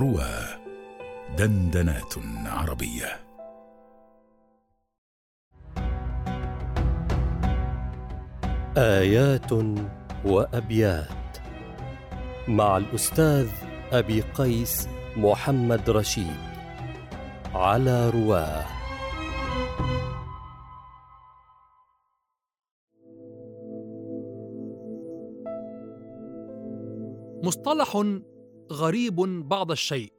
روى دندنات عربية. آيات وأبيات مع الأستاذ أبي قيس محمد رشيد على رواه. مصطلح غريب بعض الشيء.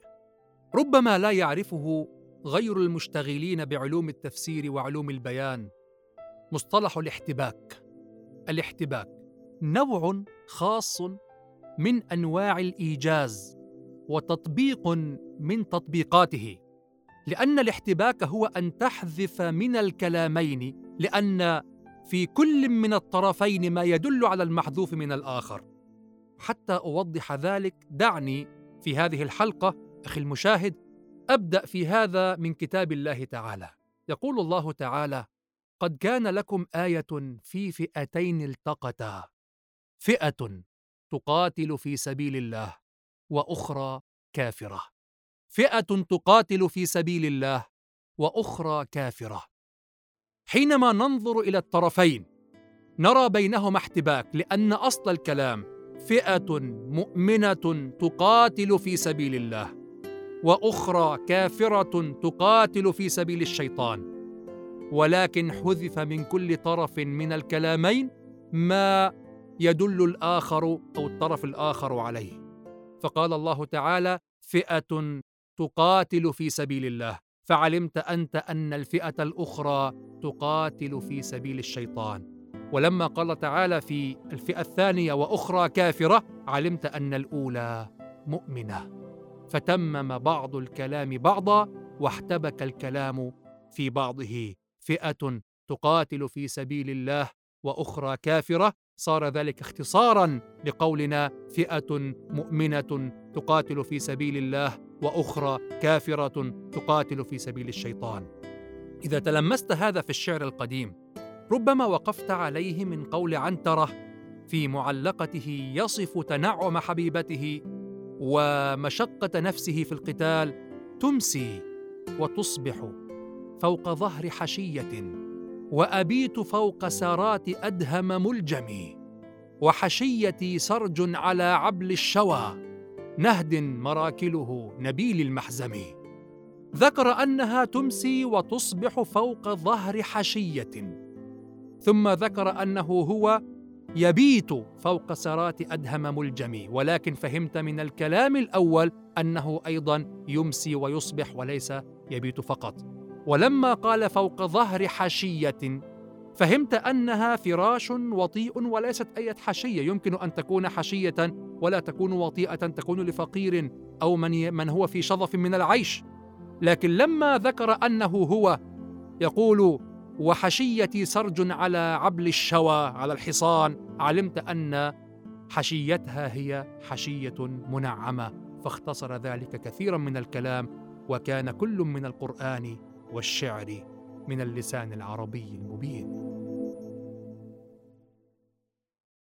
ربما لا يعرفه غير المشتغلين بعلوم التفسير وعلوم البيان. مصطلح الاحتباك. الاحتباك نوع خاص من أنواع الإيجاز وتطبيق من تطبيقاته لأن الاحتباك هو أن تحذف من الكلامين لأن في كل من الطرفين ما يدل على المحذوف من الآخر. حتى أوضح ذلك. دعني في هذه الحلقة أخي المشاهد أبدأ في هذا من كتاب الله تعالى. يقول الله تعالى قد كان لكم آية في فئتين التقتا. فئة تقاتل في سبيل الله وأخرى كافرة. فئة تقاتل في سبيل الله وأخرى كافرة. حينما ننظر إلى الطرفين نرى بينهما احتباك لأن أصل الكلام فئة مؤمنة تقاتل في سبيل الله وأخرى كافرة تقاتل في سبيل الشيطان. ولكن حذف من كل طرف من الكلامين ما يدل الآخر أو الطرف الآخر عليه. فقال الله تعالى فئة تقاتل في سبيل الله. فعلمت أنت أن الفئة الأخرى تقاتل في سبيل الشيطان. ولما قال تعالى في الفئة الثانية وأخرى كافرة علمت أن الأولى مؤمنة. فتمم بعض الكلام بعضا واحتبك الكلام في بعضه. فئة تقاتل في سبيل الله وأخرى كافرة. صار ذلك اختصارا لقولنا فئة مؤمنة تقاتل في سبيل الله وأخرى كافرة تقاتل في سبيل الشيطان. إذا تلمست هذا في الشعر القديم ربما وقفت عليه من قول عنترة في معلقته يصف تنعم حبيبته ومشقة نفسه في القتال تمسي وتصبح فوق ظهر حشية وأبيت فوق سارات أدهم ملجم وحشيتي سرج على عبل الشوى نهد مراكله نبيل المحزم. ذكر أنها تمسي وتصبح فوق ظهر حشية. ثم ذكر أنه هو يبيت فوق سرات أدهم ملجم ولكن فهمت من الكلام الأول أنه أيضا يمسي ويصبح وليس يبيت فقط. ولما قال فوق ظهر حشية فهمت أنها فراش وطيء وليست اي حشية. يمكن أن تكون حشية ولا تكون وطيئة تكون لفقير أو من من هو في شظف من العيش. لكن لما ذكر أنه هو يقول وحشيتي سرج على عبل الشوى على الحصان. علمت أن حشيتها هي حشية منعمة فاختصر ذلك كثيرا من الكلام وكان كل من القرآن والشعر من اللسان العربي المبين.